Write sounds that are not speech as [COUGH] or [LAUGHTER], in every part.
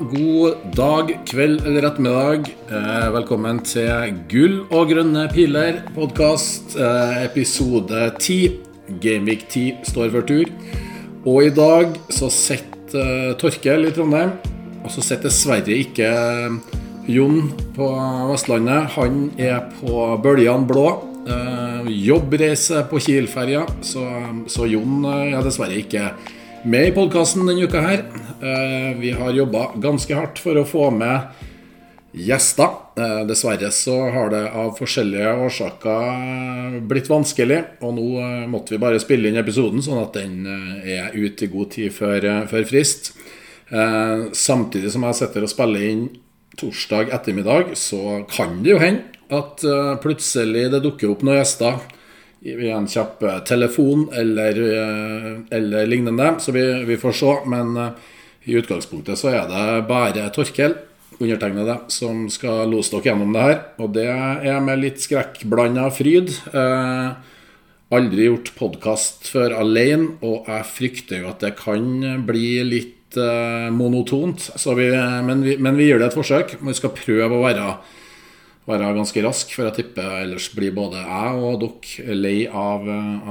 God dag, kveld eller ettermiddag. Eh, velkommen til Gull og grønne piler podkast, eh, episode 10. Gameweek 10 står for tur. Og i dag så sitter eh, Torkel i Trondheim, og så sitter dessverre ikke eh, Jon på Vestlandet. Han er på bølgene blå. Jobbreise på Kiel-ferja, så, så Jon er dessverre ikke med i podkasten denne uka her. Eh, vi har jobba ganske hardt for å få med gjester. Eh, dessverre så har det av forskjellige årsaker blitt vanskelig, og nå eh, måtte vi bare spille inn episoden sånn at den er ute i god tid før, før frist. Samtidig som jeg sitter og spiller inn torsdag ettermiddag, så kan det jo hende at plutselig det dukker opp noen gjester via en kjapp eh, telefon eller, eh, eller lignende. Så vi, vi, får se. Men eh, i utgangspunktet så er det bare Torkel, undertegnede, som skal lose dere gjennom det her. Og det er med litt skrekkblanda fryd. Eh, aldri gjort podkast før alene, og jeg frykter jo at det kan bli litt eh, monotont. Vi, men, vi, men vi gir det et forsøk. Vi skal prøve å være være ganske rask, for jeg tipper ellers blir både jeg og dere lei av,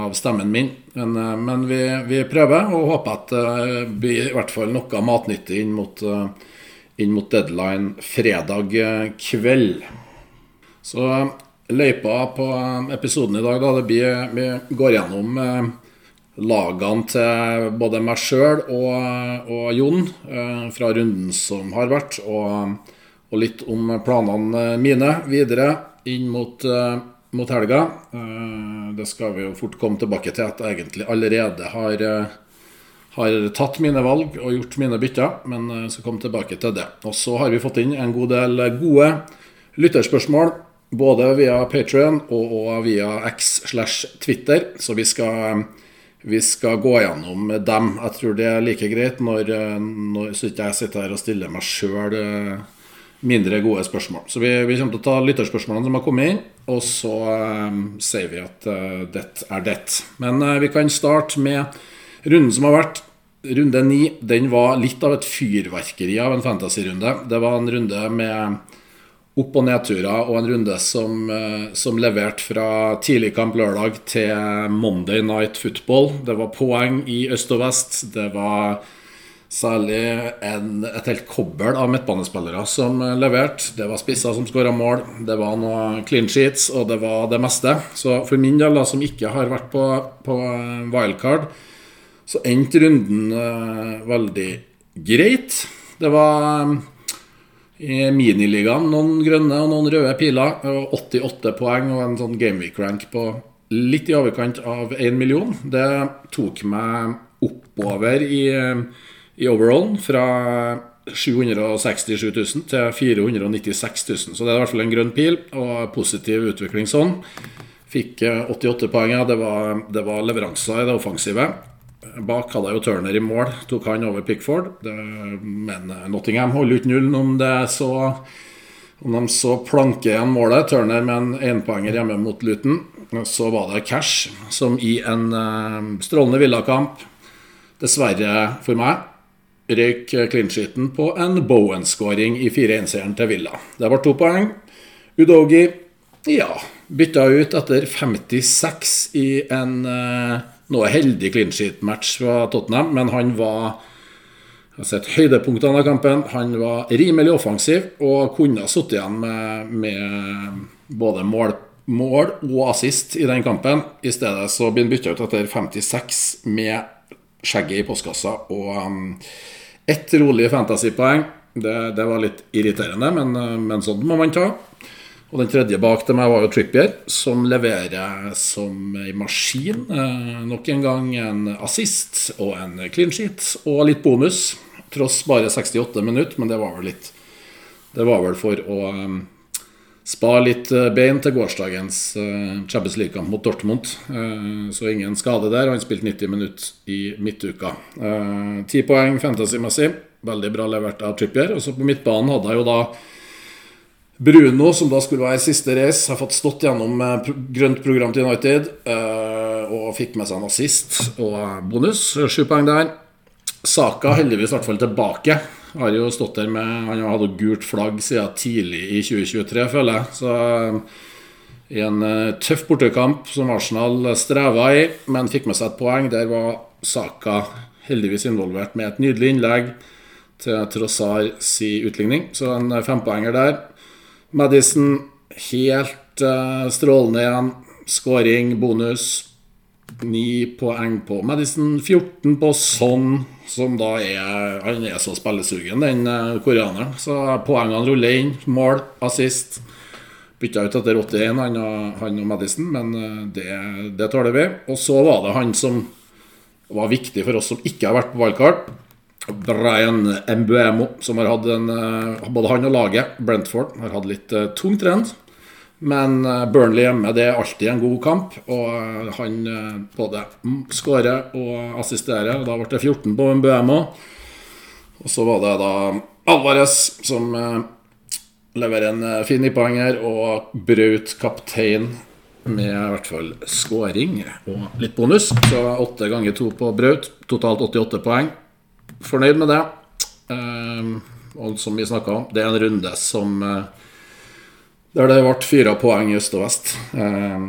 av stemmen min. Men, eh, men vi, vi, prøver, og håper at det blir i hvert fall noe matnyttig inn mot, eh, inn mot deadline fredag kveld. Så løypa på episoden i dag, da det blir Vi går gjennom eh, lagene til både meg sjøl og, og Jon fra runden som har vært. og og litt om planene mine videre inn mot, uh, mot helga. Uh, det skal vi jo fort komme tilbake til at jeg egentlig allerede har, uh, har tatt mine valg og gjort mine bytter, men jeg skal komme tilbake til det. Og så har vi fått inn en god del gode lytterspørsmål. Både via Patrion og via X slash Twitter. Så vi skal, vi skal gå gjennom dem. Jeg tror det er like greit når, når så ikke jeg sitter her og stiller meg sjøl mindre gode spørsmål. Så vi, vi, kommer til å ta lytterspørsmålene som har kommet inn, og så eh, sier vi at eh, det er det. Men eh, vi kan starte med runden som har vært. Runde ni den var litt av et fyrverkeri av en fantasy-runde. Det var en runde med opp- og nedturer, og en runde som, uh, som leverte fra tidlig kamp lørdag til Monday Night Football. Det var poeng i øst og vest. Det var Særlig en, et helt kobbel av midtbanespillere som leverte. Det var spisser som skåra mål, det var noe clean sheets, og det var det meste. Så for min del, da, som ikke har vært på, på wildcard, så endte runden uh, veldig greit. Det var i miniligaen noen grønne og noen røde piler. 88 poeng og en sånn gameweek-rank på litt i overkant av 1 million. Det tok meg oppover i uh, i overall fra 767 000 til 496 000. Så det er i hvert fall en grønn pil og positiv utvikling sånn. Fikk 88 eh, poeng. Det var, det var leveranser i det offensive. Bak hadde jeg jo Turner i mål, tok han over Pickford. Det, men eh, Nottingham holder ikke nullen om det så om de så planker igjen målet. Turner med en énpoenger hjemme mot Luton. Så var det Cash, som i en uh, strålende villakamp, dessverre for meg, røyk clean på en Bowen-skåring i 4-1-seieren til Villa. Det var to poeng. Udogi ja, bytta ut etter 56 i en uh, noe heldig clean match fra Tottenham, men han var jeg har sett høydepunktene av kampen. Han var rimelig offensiv og kunne ha sittet igjen med, med, både mål, mål, og assist i den kampen. I stedet så blir han bytta ut etter 56 med skjegget i postkassa og um, ett rolig fantasypoeng. Det, det, var litt irriterende, men, men sånn må man ta. Og den tredje bak til meg var jo Trippier, som leverer som ei maskin. Eh, nok en gang en assist og en clean sheet og litt bonus. Tross bare 68 minutter, men det var vel litt Det var vel for å um, Spar litt eh, bein til gårsdagens uh, Champions League-kamp mot Dortmund. Uh, så ingen skade der. Han spilte 90 minutter i midtuka. Ti poeng fantasy-messig. Veldig bra levert av Trippier. Og så på midtbanen hadde jeg jo da Bruno, som da skulle være siste race, har fått stått gjennom grønt program til United og fikk med seg en assist og bonus. Sju poeng der. Saka heldigvis i hvert fall tilbake. Har jo stått der med Han hatt gult flagg siden tidlig i 2023, føler jeg. Så i en tøff bortekamp som Arsenal streva i, men fikk med seg et poeng. Der var Saka heldigvis involvert med et nydelig innlegg til Trossar si utligning. Så en fempoenger der. Madison helt strålende igjen. Skåring, bonus. Ni poeng på Madison, 14 på Son, som da er Han er så spillesugen, den uh, koreaneren. Så poengene ruller inn. Mål, assist. Bytta ut etter 81, han og, han og Madison, men uh, det, det tåler vi. Og så var det han som var viktig for oss som ikke har vært på wildcard. Brian Mbuemo, som har hatt en Både han og laget, Brentford, har hatt litt tung trend. Men eh, Burnley hjemme det er alltid en god kamp, og eh, han eh, både skårer og assisterer. og Da ble det 14 på Mbuemo. Og så var det da Alvarez som leverer en fin nippehanger, og brøt kaptein med i hvert fall skåring og litt bonus. Så åtte ganger to på Braut. Totalt 88 poeng. Fornøyd med det. og som vi snakka om, det er en runde som der det ble fire poeng i øst og vest. Eh,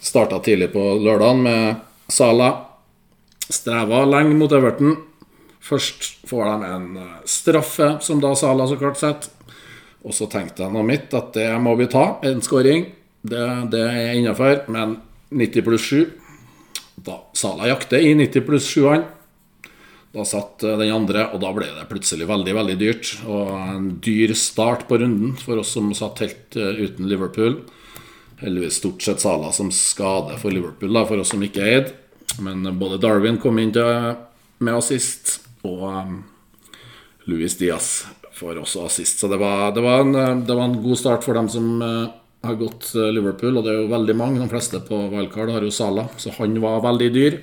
Starta tidlig på lørdagen med Sala. Streva lenge mot Everton. Først får de en eh, straffe, som da Sala så klart setter. Og så tenkte jeg nå mitt at det må vi ta, en skåring. Det, det er innafor, men 90 pluss 7 Da Sala jakter i 90 pluss 7-ene. Da satt eh, den andre, og da ble det plutselig veldig veldig dyrt. Og en dyr start på runden for oss som satt helt eh, uten Liverpool. Heldigvis stort sett Sala som skade for Liverpool, da, for oss som ikke eide. Men både Darwin kom inn til, med assist, og um, Louis Diaz får også assist. Så det var, det, var en, det var, en, god start for dem som uh, har gått Liverpool, og det er jo veldig mange. De fleste på wildcard har jo Sala, så han var veldig dyr.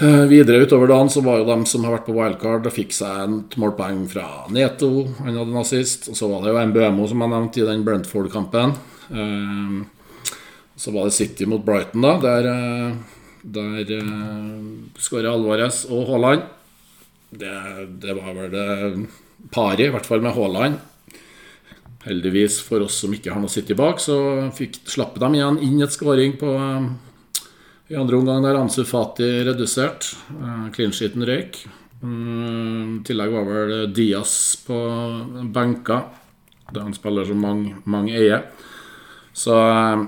Eh, videre utover dagen så var jo de som har vært på wildcard, og fikk seg et målpoeng fra Neto. Han hadde en assist. Og så var det jo MBMO som jeg nevnte i den Brentford-kampen. Eh, så var det City mot Brighton, da, der, eh, der skåra Alvarez og Haaland. Det, det, var vel det paret, i hvert fall med Haaland. Heldigvis for oss som ikke har noe City bak, så fikk, slapp de igjen inn et skåring på i andre omgang er Ansu Fati redusert. Uh, Clean sheeten røyk. Mm, I tillegg var vel Diaz på benka. Det er en spiller som mange, mange eier. Så uh,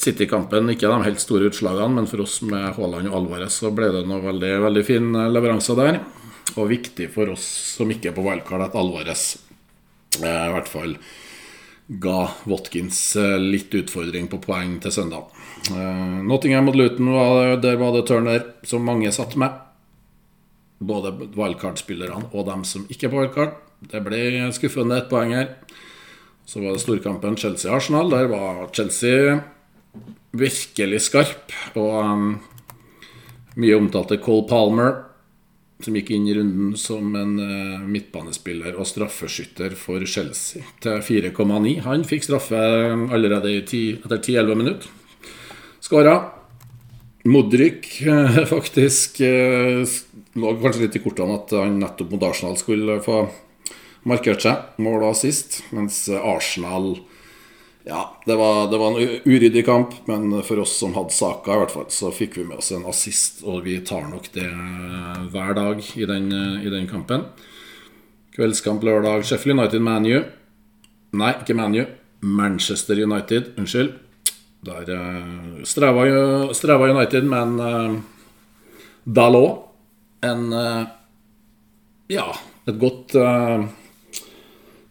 City-kampen ikke de helt store utslagene, men for oss med Haaland og Alvarez så ble det noe veldig, veldig fin leveranse der. Og viktig for oss som ikke er på wildcard, at Alvarez i hvert fall ga Watkins litt utfordring på poeng til søndag. Uh, Nottingham mot Luton, var, der var det Turner som mange satt med. Både wildcard-spillerne og dem som ikke er på wildcard. Det ble skuffende ett poeng her. Så var det storkampen Chelsea-Arsenal. Der var Chelsea virkelig skarp. Og um, mye omtalte Cole Palmer, som gikk inn i runden som en uh, midtbanespiller og straffeskytter for Chelsea til 4,9. Han fikk straffe allerede 10, etter 10-11 minutter. Skåra. Modric eh, [LAUGHS] faktisk eh, lå kanskje litt i kortene at han nettopp mot Arsenal skulle få markert seg. Mål og assist. Mens Arsenal Ja, det var, det var en uryddig kamp, men for oss som hadde saka, i hvert fall, så fikk vi med oss en assist. Og vi tar nok det hver dag i den, i den kampen. Kveldskamp lørdag. Sheffield United ManU. Nei, ikke ManU. Manchester United. Unnskyld. Der streva, streva, United, men uh, Dalot En uh, Ja, et godt uh,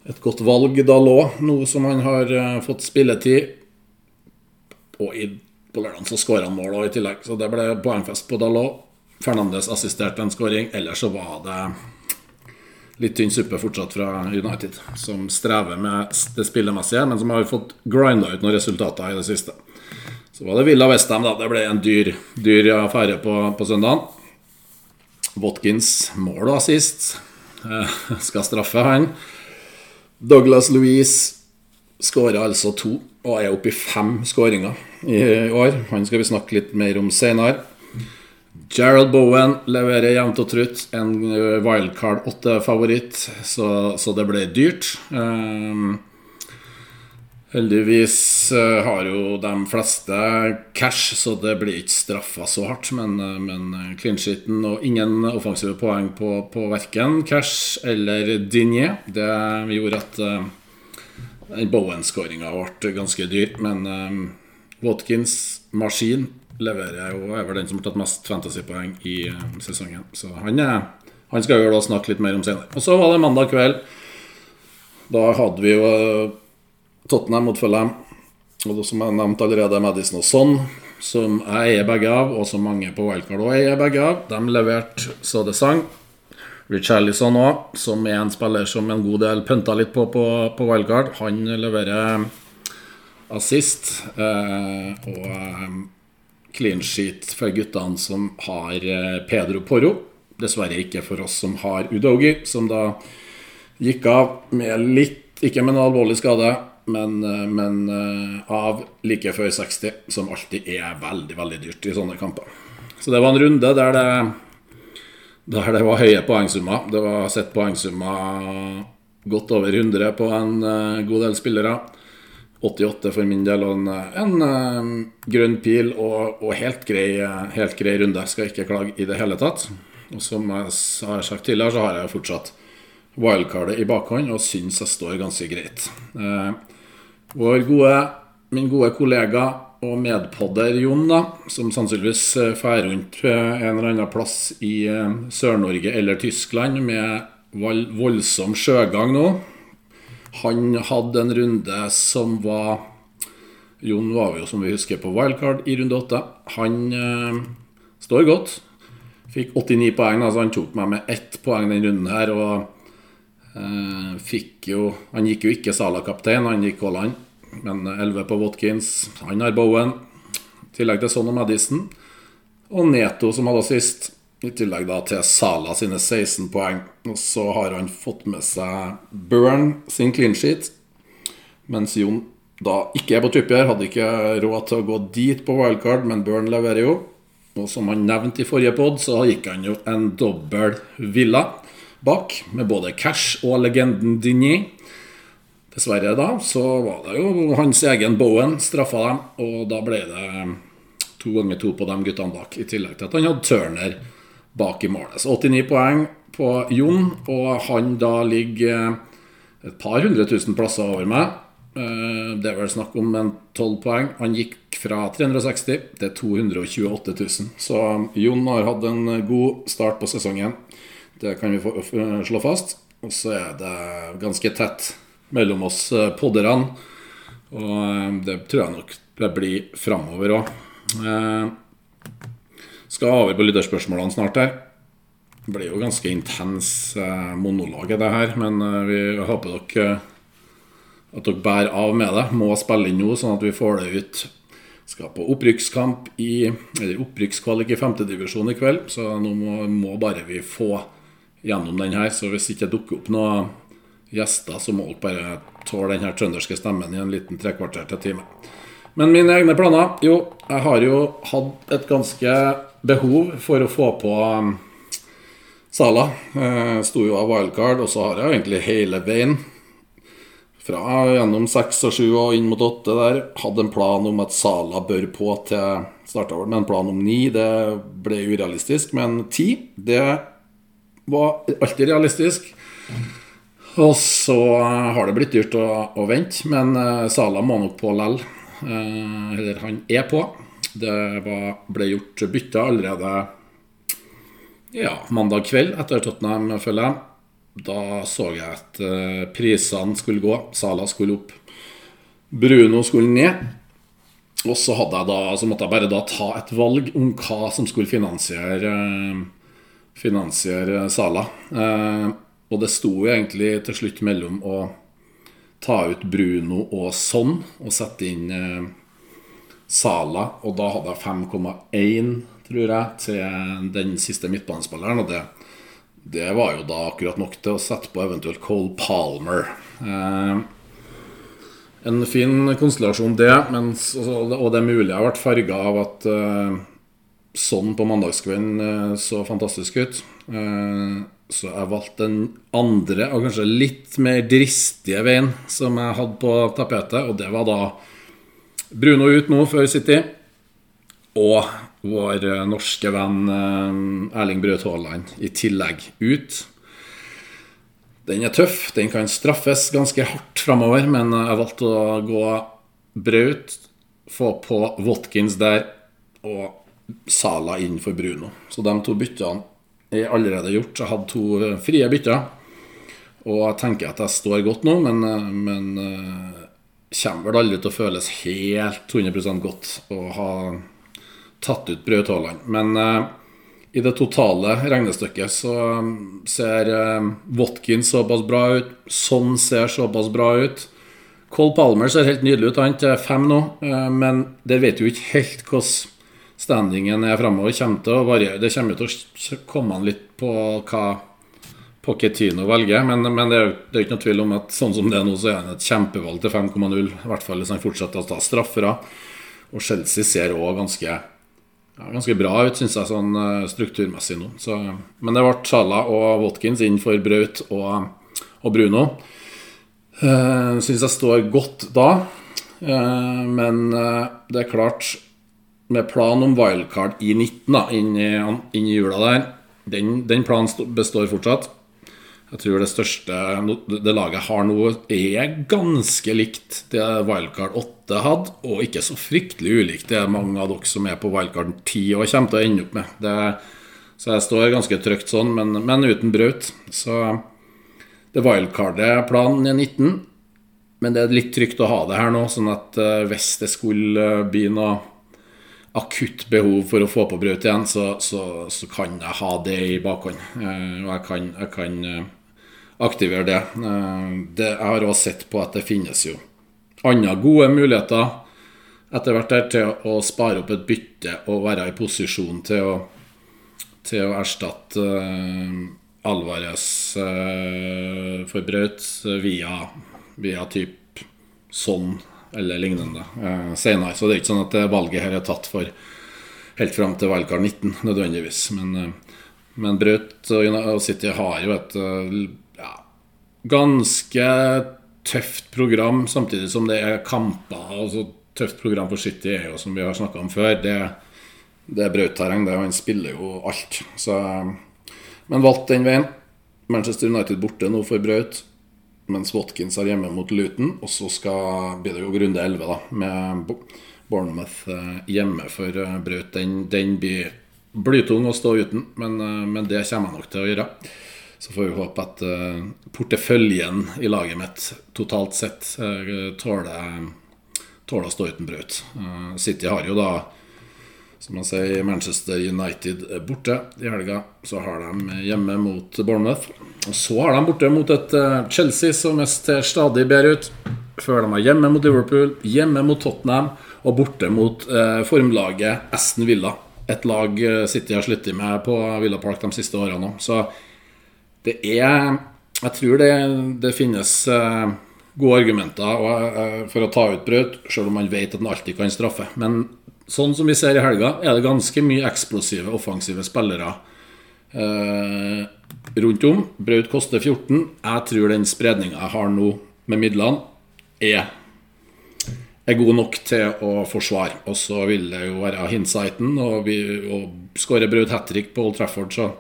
Et godt valg Dalot, nå som han har fått spilletid. Og i, på lørdag så skåra han mål i tillegg, så det ble poengfest på Dalot. Fernandes assisterte en skåring. Ellers så var det litt tynn suppe fortsatt fra United, som strever med det spillemessige, men som har fått grinda ut noen resultater i det siste. Så var det Villa Westham, da. Det ble en dyr, dyr affære på, på søndagen. Watkins mål og assist. Eh, skal straffe han. Douglas Louise skåra altså to, og er oppe i fem skåringer i år. Han skal vi snakke litt mer om senere. Gerald Bowen leverer jevnt og trutt. En wildcard 8-favoritt, så, så, det ble dyrt. Um, heldigvis uh, har jo de fleste cash, så det blir ikke straffa så hardt. Men, uh, men clean sheeten og ingen offensive poeng på, på verken cash eller Dinje. Det gjorde at uh, Bowen-skåringa ble ganske dyr. Men uh, Watkins, maskin leverer jo er vel den som har tatt mest fantasypoeng i uh, sesongen. Så han, er, han skal vi da snakke litt mer om senere. Og så var det mandag kveld. Da hadde vi jo Tottenham mot Fulham. Og som jeg nevnte allerede, Madison og Son, som jeg eier begge av, og som mange på Wildcard òg eier begge av. De leverte så det sang. Richarlison òg, som er en spiller som en god del pynta litt på på, på Wildcard. Han leverer assist. Eh, og clean sheet for guttene som har eh, Pedro Porro. Dessverre ikke for oss som har Udogi, som da gikk av med litt Ikke med noe alvorlig skade, men, eh, men eh, av like før 60, som alltid er veldig, veldig dyrt i sånne kamper. Så det var en runde der det, der det var høye poengsummer. Det var sett poengsummer godt over 100 på en god del spillere. 88 for min del, og en, en grønn pil og, og helt, grei, helt, grei, runde. Skal ikke klage i det hele tatt. Og som jeg har sagt tidligere, så har jeg fortsatt wildcardet i bakhånd og syns jeg står ganske greit. Uh, vår gode, min gode kollega og medpodder Jon, da, som sannsynligvis drar rundt en eller annen plass i Sør-Norge eller Tyskland med voldsom sjøgang nå han hadde en runde som var Jon var jo, som vi husker, på wildcard i runde åtte. Han eh, står godt. Fikk 89 poeng. altså Han tok meg med ett poeng den runden her. Og eh, fikk jo Han gikk jo ikke Sala-kaptein, han gikk Haaland. Men 11 på Watkins. Han har Bowen. I tillegg til Son Madison. Og Neto, som hadde sist. I tillegg da til Sala sine 16 poeng. Og så har han fått med seg Burn sin clean sheet. Mens Jon da ikke er på Trippier, hadde ikke råd til å gå dit på wildcard, men Burn leverer jo. Og som han nevnte i forrige pod, så gikk han jo en dobbel villa bak, med både cash og legenden Dinny. Dessverre da, så var det jo hans egen Bowen straffa dem, og da ble det to ganger to på de guttene bak, i tillegg til at han hadde Turner bak i målet. Så 89 poeng på Jon, og han da ligger et par hundre tusen plasser over meg. Eh, det er vel snakk om en 12 poeng. Han gikk fra 360 til 228 000. Så Jon har hatt en god start på sesongen. Det kan vi få slå fast. Og så er det ganske tett mellom oss eh, podderne. Og eh, det tror jeg nok det blir framover òg. Skal over på lytterspørsmålene snart her. Det blir jo ganske intens eh, monolog, det her. Men eh, vi håper dere at dere bærer av med det. Må spille inn nå, sånn at vi får det ut. Skal på opprykkskamp i Eller opprykkskvalik i femtedivisjon i kveld. Så nå må, må, bare vi få gjennom den her. Så hvis ikke dukker opp noen gjester, så må dere bare tåle den her trønderske stemmen i en liten trekvarter til time. Men mine egne planer Jo, jeg har jo hatt et ganske behov for å få på um, Sala. Sto jo av wildcard, og så har jeg egentlig hele veien fra gjennom seks og sju og inn mot åtte der hadde en plan om at Sala bør på til Starta vel med en plan om ni. Det ble urealistisk. Men ti, det var alltid realistisk. Og så har det blitt dyrt å, å vente, men uh, Sala må nok på lell. Uh, eller han er på. Det var, ble gjort bytter allerede ja, mandag kveld etter Tottenham, følger jeg. Da så jeg at prisene skulle gå. Sala skulle opp. Bruno skulle ned. Og så, da, så måtte jeg bare da ta et valg om hva som skulle finansiere, uh, finansiere Sala. Uh, og det sto jo egentlig til slutt mellom å ta ut Bruno og Son og sette inn Sala, og da hadde jeg 5,1, tror jeg, til den siste midtbanespilleren. Og det, det, var jo da akkurat nok til å sette på eventuelt Cole Palmer. Eh, en fin konstellasjon, det. Mens, og det er mulig jeg har vært farga av at eh, sånn på mandagskvelden eh, så fantastisk ut. Eh, så jeg valgte den andre og kanskje litt mer dristige veien som jeg hadde på tapetet, og det var da Bruno ut nå før City. Og vår norske venn Erling Braut Haaland i tillegg ut. Den er tøff. Den kan straffes ganske hardt framover, men jeg valgte å gå Braut, få på Watkins der og Sala inn for Bruno. Så de to byttene er allerede gjort. Jeg hadde to frie bytter. Og jeg tenker at jeg står godt nå, men, men kommer vel aldri til å føles helt 100% godt å ha tatt ut Braut Haaland. Men i det totale regnestykket så ser uh, Watkins såpass bra ut. Sånn ser såpass bra ut. Cole Palmer ser helt nydelig ut. Han er fem nå, uh, men det vet jo ikke helt hvordan standingen er framover. Det kommer til å komme an litt på hva Pochettino velger, men, men det, er, er ikke noe tvil om at sånn som det er nå, så er han et kjempevalg til 5,0. I hvert fall hvis han fortsetter å ta straffer. Og Chelsea ser òg ganske ja, ganske bra ut, syns jeg, sånn uh, strukturmessig nå. Så, men det ble Sala og Watkins inn for Braut og, og Bruno. Uh, syns jeg står godt da. Uh, men uh, det er klart, med plan om wildcard i 19 da, inn i, i jula der, den, den planen består fortsatt. Jeg tror det største det laget har nå, er ganske likt det Wildcard 8 hadde, og ikke så fryktelig ulikt det er mange av dere som er på Wildcard 10 og kommer til å ende opp med. Det, så jeg står ganske trygt sånn, men, men uten Braut. Så det wildcardet planen er 19, men det er litt trygt å ha det her nå, sånn at uh, hvis det skulle uh, bli noe akutt behov for å få på Braut igjen, så, så, så, kan jeg ha det i bakhånd. Uh, og jeg kan, jeg kan aktivere det. Eh, det jeg har også sett på at det finnes jo andre gode muligheter etter hvert der til å spare opp et bytte og være i posisjon til å, til å erstatte Alvarez for Braut via, via typ sånn eller lignende eh, senere. Så det er ikke sånn at valget her er tatt for helt fram til valgkart 19 nødvendigvis. Men, eh, men Braut og City har jo et ganske tøft program, samtidig som det er kamper. altså Tøft program for City er jo, som vi har snakka om før, det, det er brautterreng. Han spiller jo alt. Så, men valgte den veien. Manchester United borte nå for Braut, mens Watkins er hjemme mot Luton. Og så skal, blir det jo runde 11 da, med Bournemouth eh, hjemme for eh, Braut. Den, den blir blytung å stå uten, men, eh, men det kommer jeg nok til å gjøre. Så får vi håpe at porteføljen i laget mitt totalt sett tåler, tåler å stå uten Braut. City har jo da, som man sier, Manchester United borte i helga. Så har de hjemme mot Bournemouth. Og så har de borte mot et Chelsea som ser stadig bedre ut. Før de er hjemme mot Liverpool, hjemme mot Tottenham og borte mot formlaget Aston Villa. Et lag City har slitt med på Villa Park de siste årene. Så det er Jeg tror det, det finnes eh, gode argumenter uh, for å ta ut Braut, selv om man vet at han alltid kan straffe. Men sånn som vi ser i helga, er det ganske mye eksplosive, offensive spillere eh, rundt om. Braut koster 14. Jeg tror den spredninga jeg har nå med midlene, er er god nok til å forsvare. Og så vil det jo være hinsighten, Og, vi, og skårer Braut hat trick på Old Trafford, så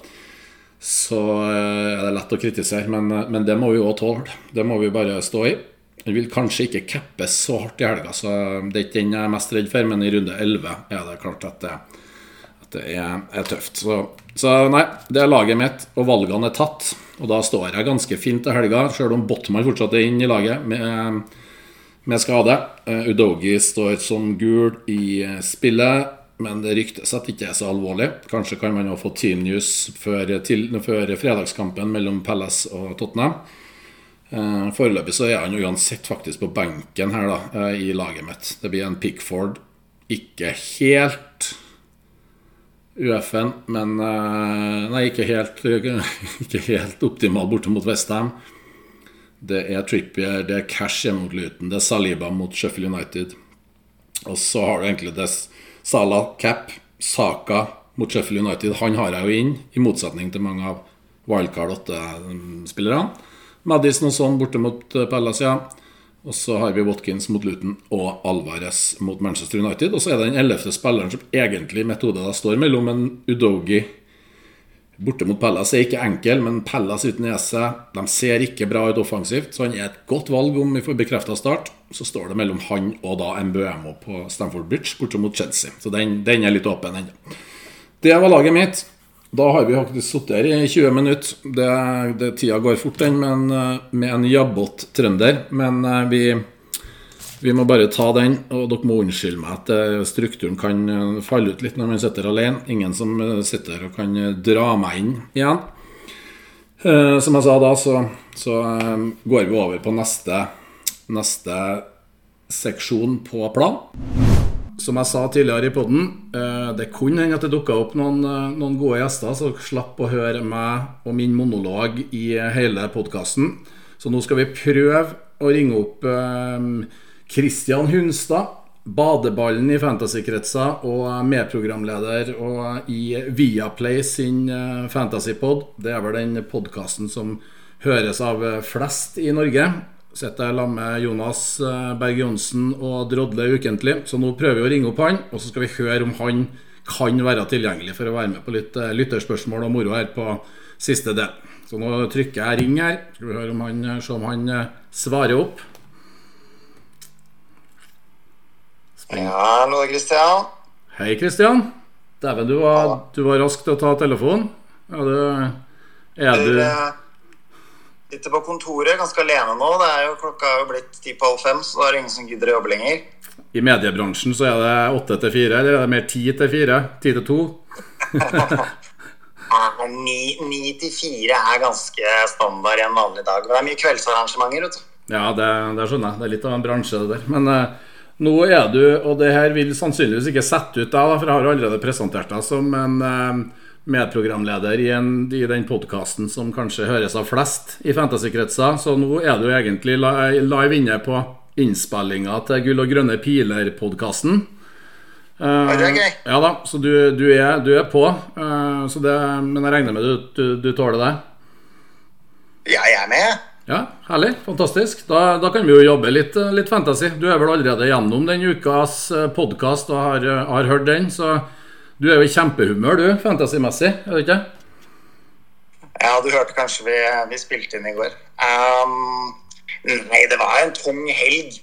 så eh, er det lett å kritisere. Men, eh, men det må vi òg tåle. Det må vi bare stå i. Vi vil kanskje ikke cappes så hardt i helga, så det er ikke den jeg er mest redd for. Men i runde 11 er det klart at det, at det er, er, tøft. Så, så, nei, det er laget mitt, og valgene er tatt. Og da står jeg ganske fint til helga, sjøl om Botman fortsatt er inne i laget med, med skade. Eh, Udogi står som gul i spillet. Men det ryktes at det ikke er så alvorlig. Kanskje kan man jo få team news før, til, før fredagskampen mellom Palace og Tottenham. Eh, foreløpig så er han uansett faktisk på benken her da, eh, i laget mitt. Det blir en Pickford. Ikke helt UF-en, men eh, Nei, ikke helt, [LAUGHS] ikke helt optimal borte mot Westham. Det er Trippier, det er Cash hjemme mot Luton, det er Saliba mot Sheffield United. Og så har du egentlig det Salah cap, Saka mot Sheffield United. Han har jeg jo inn, i motsetning til mange av Wildcard 8-spillerne. Madison og sånn borte mot Palace, ja. Og så har vi Watkins mot Luton og Alvarez mot Manchester United. Og så er det den ellevte spilleren som egentlig metode da står mellom en Udogi borte mot Palace er ikke enkel, men Palace uten Ese de ser ikke bra ut offensivt. Så han er et godt valg om vi får bekrefta start. Så står det mellom han og da Mbuemo på Stamford Bridge borte mot Chelsea. Så den, den er litt åpen ennå. Det var laget mitt. Da har vi faktisk sittet her i 20 minutter. Det, det, tida går fort, den, men med en jabbot trønder. Men eh, vi vi må bare ta den, og dere må unnskylde meg at eh, strukturen kan eh, falle ut litt når man sitter alene. Ingen som sitter sitter og kan dra meg inn igjen. Som jeg sa da, så, så går vi over på neste, neste seksjon på plan. Som jeg sa tidligere i poden, det kunne hende at det dukka opp noen, noen, gode gjester som slapp å høre meg og min monolog i hele podkasten. Så nå skal vi prøve å ringe opp Kristian Hunstad, badeballen i fantasykretser og medprogramleder og i Viaplay sin eh, fantasypod. Det er vel den podkasten som høres av flest i Norge. Sitter sammen med Jonas eh, Berg Johnsen og drodler ukentlig. Så nå prøver vi å ringe opp han, og så skal vi høre om han kan være tilgjengelig for å være med på litt eh, lytterspørsmål og moro her på siste del. Så nå trykker jeg 'ring' her. Skal vi høre om han, se om han svarer opp. Ja, hallo, Kristian. Hei, Kristian. Dæven, du, var, du var rask til å ta telefonen. Ja, du, er du Sitter på kontoret ganske alene nå. Det er jo, klokka er jo blitt ti på halv fem, så da er det ingen som gidder å jobbe lenger. I mediebransjen så er det åtte til fire, eller er det mer ti til fire? Ti til to? [LAUGHS] Ni til fire er ganske standard i en vanlig dag. Det er mye kveldsarrangementer. vet du. Ja, det, det skjønner jeg. Det er litt av en bransje, det der. Men eh, nå er du, og det her vil sannsynligvis ikke sette ut deg, for jeg har allerede presentert deg som en eh, medprogramleder i, en, i den podkasten som kanskje høres av flest i fantasykretser. Så nå er du egentlig live inne på innspillinga til Gull og grønne piler-podkasten. Uh, det gøy. Ja da, så du, du, er, du er, på. Uh, det, men jeg regner med du, du, du tåler det? Ja, jeg er med. Ja, Herlig. Fantastisk. Da, da, kan vi jo jobbe litt, eh, litt, fantasy. Du er vel allerede gjennom den ukas eh, podkast og har, eh, har, hørt den, så du er jo i kjempehumør, du, fantasymessig, er du ikke? Ja, du hørte kanskje vi, vi spilte inn i går. Um, nei, det var en tung helg.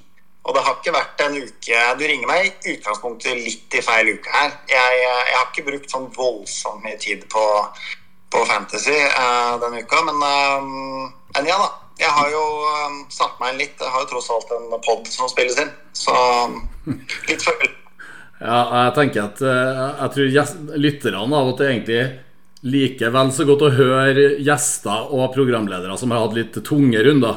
Og det har ikke vært en uke Du ringer meg i utgangspunktet litt i feil uke her. Jeg, jeg har ikke brukt sånn voldsomt mye tid på, på fantasy uh, denne uka, men, um, men ja da jeg har jo um, satt meg inn litt. Jeg har jo tross alt en pod som spilles inn. Så um, litt følelse. Ja, jeg tenker at uh, jeg tror lytterne av og til egentlig liker vel så godt å høre gjester og programledere som har hatt litt tunge runder.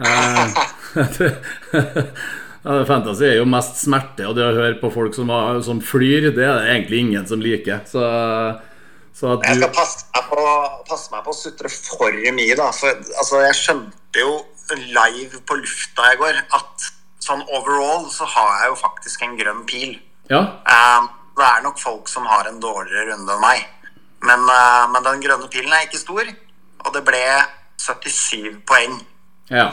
[LAUGHS] Uh, Fantasy er jo mest smerte, og det å høre på folk som, har, som flyr, det er det egentlig ingen som liker. Så du... Jeg skal passe meg, på, passe meg på å sutre for mye, da. For altså, jeg skjønte jo live på lufta i går at sånn overall så har jeg jo faktisk en grønn pil. Ja. Um, det er nok folk som har en dårligere runde enn meg. Men, uh, men den grønne pilen er ikke stor, og det ble 77 poeng. Ja.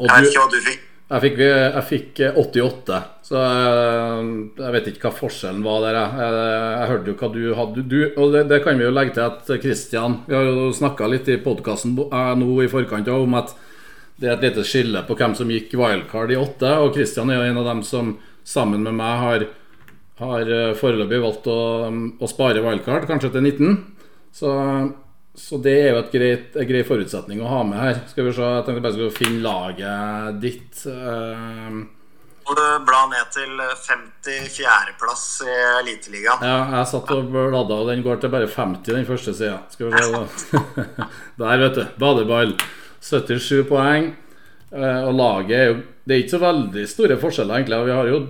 Og jeg vet ikke hva du fikk. Jeg fikk, jeg fikk 88, eh, så eh, jeg vet ikke hva forskjellen var der. Jeg, jeg hørte jo hva du hadde. Du, og det, det, kan vi jo legge til at Kristian Vi har jo snakka litt i podkasten eh, nå i forkant om at det er et lite skille på hvem som gikk wildcard i åtte. Og Kristian er jo en av dem som sammen med meg har, har foreløpig valgt å, å spare wildcard, kanskje til 19. Så så det er jo et greit, en grei forutsetning å ha med her. Skal vi se, Jeg tenkte bare skulle finne laget ditt. Må du bla ned til 54.-plass i Eliteligaen. Ja, jeg satt og bladde, og den går til bare 50, den første sida. Skal vi se [LAUGHS] Der, vet du. Badeball. 77 poeng. Uh, og laget er jo Det er ikke så veldig store forskjeller, egentlig. Vi har jo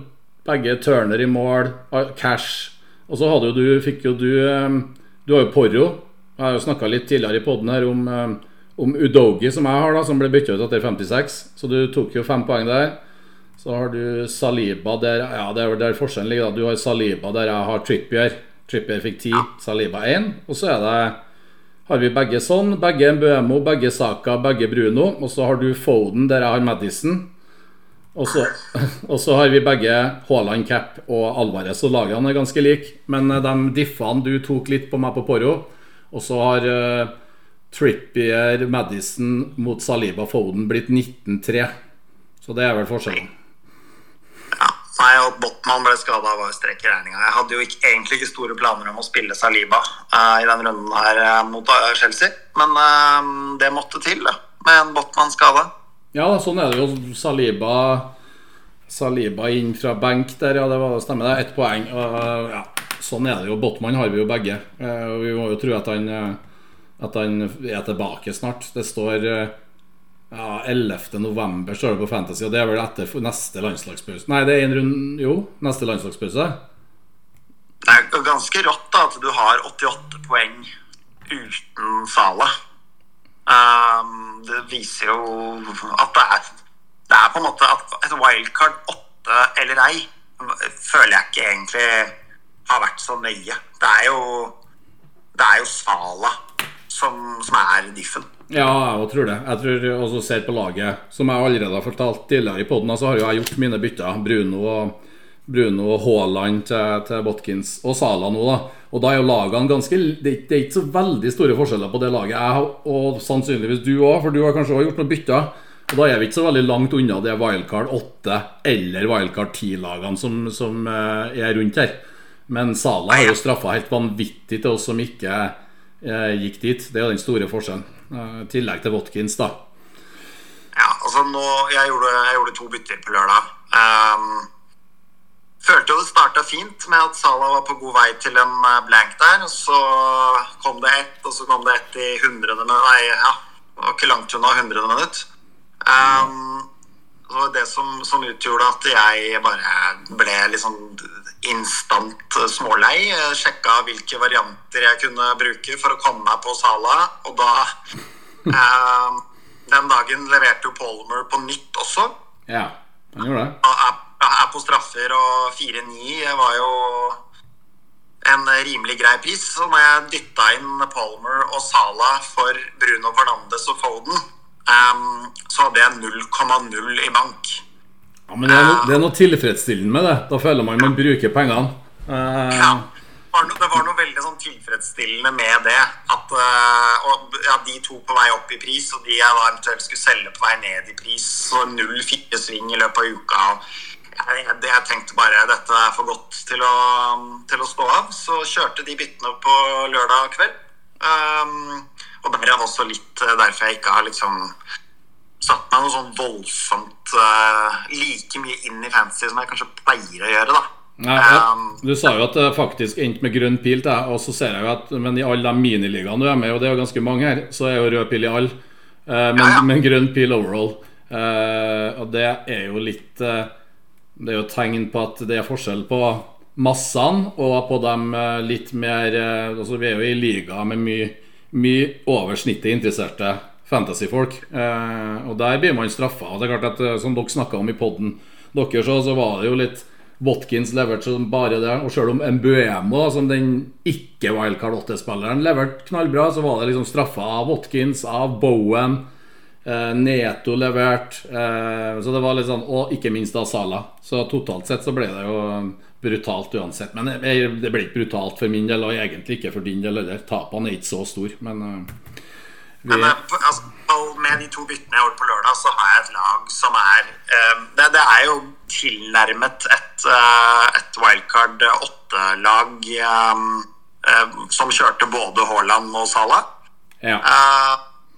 begge Turner i mål, Cash. Og så hadde jo du, fikk jo du Du har jo Porro jeg har jo snakka litt tidligere i poden her om, om Udogi, som jeg har, da, som ble bytta ut etter 56. Så du tok jo fem poeng der. Så har du Saliba der Ja, det er vel der forskjellen ligger. da Du har Saliba der jeg har Trippier. Trippier fikk 10, Saliba 1. Og så er det har vi begge sånn. Begge Mbuemo, begge Saka, begge Bruno. Og så har du Foden, der jeg har Madison. Og så, og så har vi begge Haaland, Cap og Alvarez, og lagene er ganske like. Men eh, de diffene du tok litt på meg på Poro, og så har uh, Trippier, Madison mot Saliba Foden blitt 19-3. Så det er vel forskjellen. Ja, Nei, og Botman ble skada, var strekk i regninga. Jeg hadde jo ikke, egentlig ikke store planer om å spille Saliba uh, i den runden her uh, mot Chelsea, men det måtte til da, med en Botman skada. Ja, sånn er det jo. Saliba Saliba inn fra benk der, ja, det var, stemmer det. Ett poeng. Og, ja, sånn er det jo. Botman har vi jo begge. Og vi må jo tro at han at han er tilbake snart. Det står ja, 11. november står det på Fantasy, og det er vel etter neste landslagspause. Nei, det er en rund Jo, neste landslagspause. Det er ganske rått da at du har 88 poeng uten Sala. Um, det viser jo at det er Det er på en måte at et wildcard 8 eller ei føler jeg ikke egentlig har vært så nøye. Det er jo Det er jo Sala som, som er diffen. Ja, jeg tror det. Jeg tror også ser på laget. Som jeg allerede har fortalt tidligere i poden, så har jo jeg gjort mine bytter. Bruno og Bruno og Haaland til, til Botkins og Sala nå, da. Og da er jo lagene ganske Det er ikke så veldig store forskjeller på det laget. Jeg, og sannsynligvis du òg, for du har kanskje også gjort noen bytter. Og da er vi ikke så veldig langt unna det Wildcard 8 eller Wildcard 10-lagene som, som, eh, er rundt her. Men Sala har jo straffa helt vanvittig til oss som ikke eh, gikk dit. Det er jo den store forskjellen. Eh, I tillegg til Watkins, da. Ja, altså nå Jeg gjorde, jeg gjorde to bytter på lørdag. Um, følte jo det starta fint med at Salah var på god vei til en blank der. Og så kom det ett, og så kom det ett i hundrede Nei, ja, det var ikke langt unna hundrede minutt. Um, det var det som, som, utgjorde at jeg bare ble sånn instant smålei. Sjekka hvilke varianter jeg kunne bruke for å komme meg på Sala, og da um, Den dagen leverte jo Polymer på nytt også. Ja, han gjorde det. Og er, er på straffer, og 4-9 var jo en rimelig grei pris. Så når jeg dytta inn Palmer og Sala for Bruno Fernandes og Foden, um, så hadde jeg 0,0 i bank. Ja, men det er, noe, det er, noe, tilfredsstillende med det. Da føler man man bruker pengene. Uh, ja. Det var, noe, det var noe veldig sånn tilfredsstillende med det. At uh, og, ja, de to på vei opp i pris, og de jeg da eventuelt skulle selge på vei ned i pris, så 0-4 sving i løpet av uka. Jeg, jeg tenkte bare dette er for godt til å, til å stå av. Så kjørte de byttene på lørdag kveld. Um, og derav også litt derfor jeg ikke har liksom satt meg noe sånn voldsomt uh, like mye inn i fantasy som jeg kanskje pleier å gjøre, da. Nei, um, du sa jo at det faktisk endte med grønn pil deg, og så ser jeg jo at Men i alle de miniligaene du er med og det er jo ganske mange her, så er jo rød pil i alle. Uh, men, ja, ja. men, grønn pil overall. Uh, og det er jo litt Det er jo tegn på at det er forskjell på massene og på dem litt mer Altså Vi er jo i liga med mye, mye over snittet interesserte fantasyfolk. Eh, og der blir man straffa. Og det er klart at eh, Som dere snakka om i poden deres, så, så var det jo litt Watkins leverte som bare det. Og selv om Mbuemo, som den ikke wildcard 8-spilleren, leverte knallbra, så var det liksom straffa av Watkins, av Bowen. Eh, Neto leverte. Eh, så det var litt sånn Og ikke minst da Sala. Så totalt sett så ble det jo brutalt uansett. Men det, ble ikke brutalt for min del, og egentlig ikke for din del heller. Tapene er ikke så store, men eh, men altså, med de to byttene jeg gjorde på lørdag, så har jeg et lag som er uh, det, det, er jo tilnærmet et, uh, et wildcard åtte-lag uh, som kjørte både Haaland og Salah. Ja.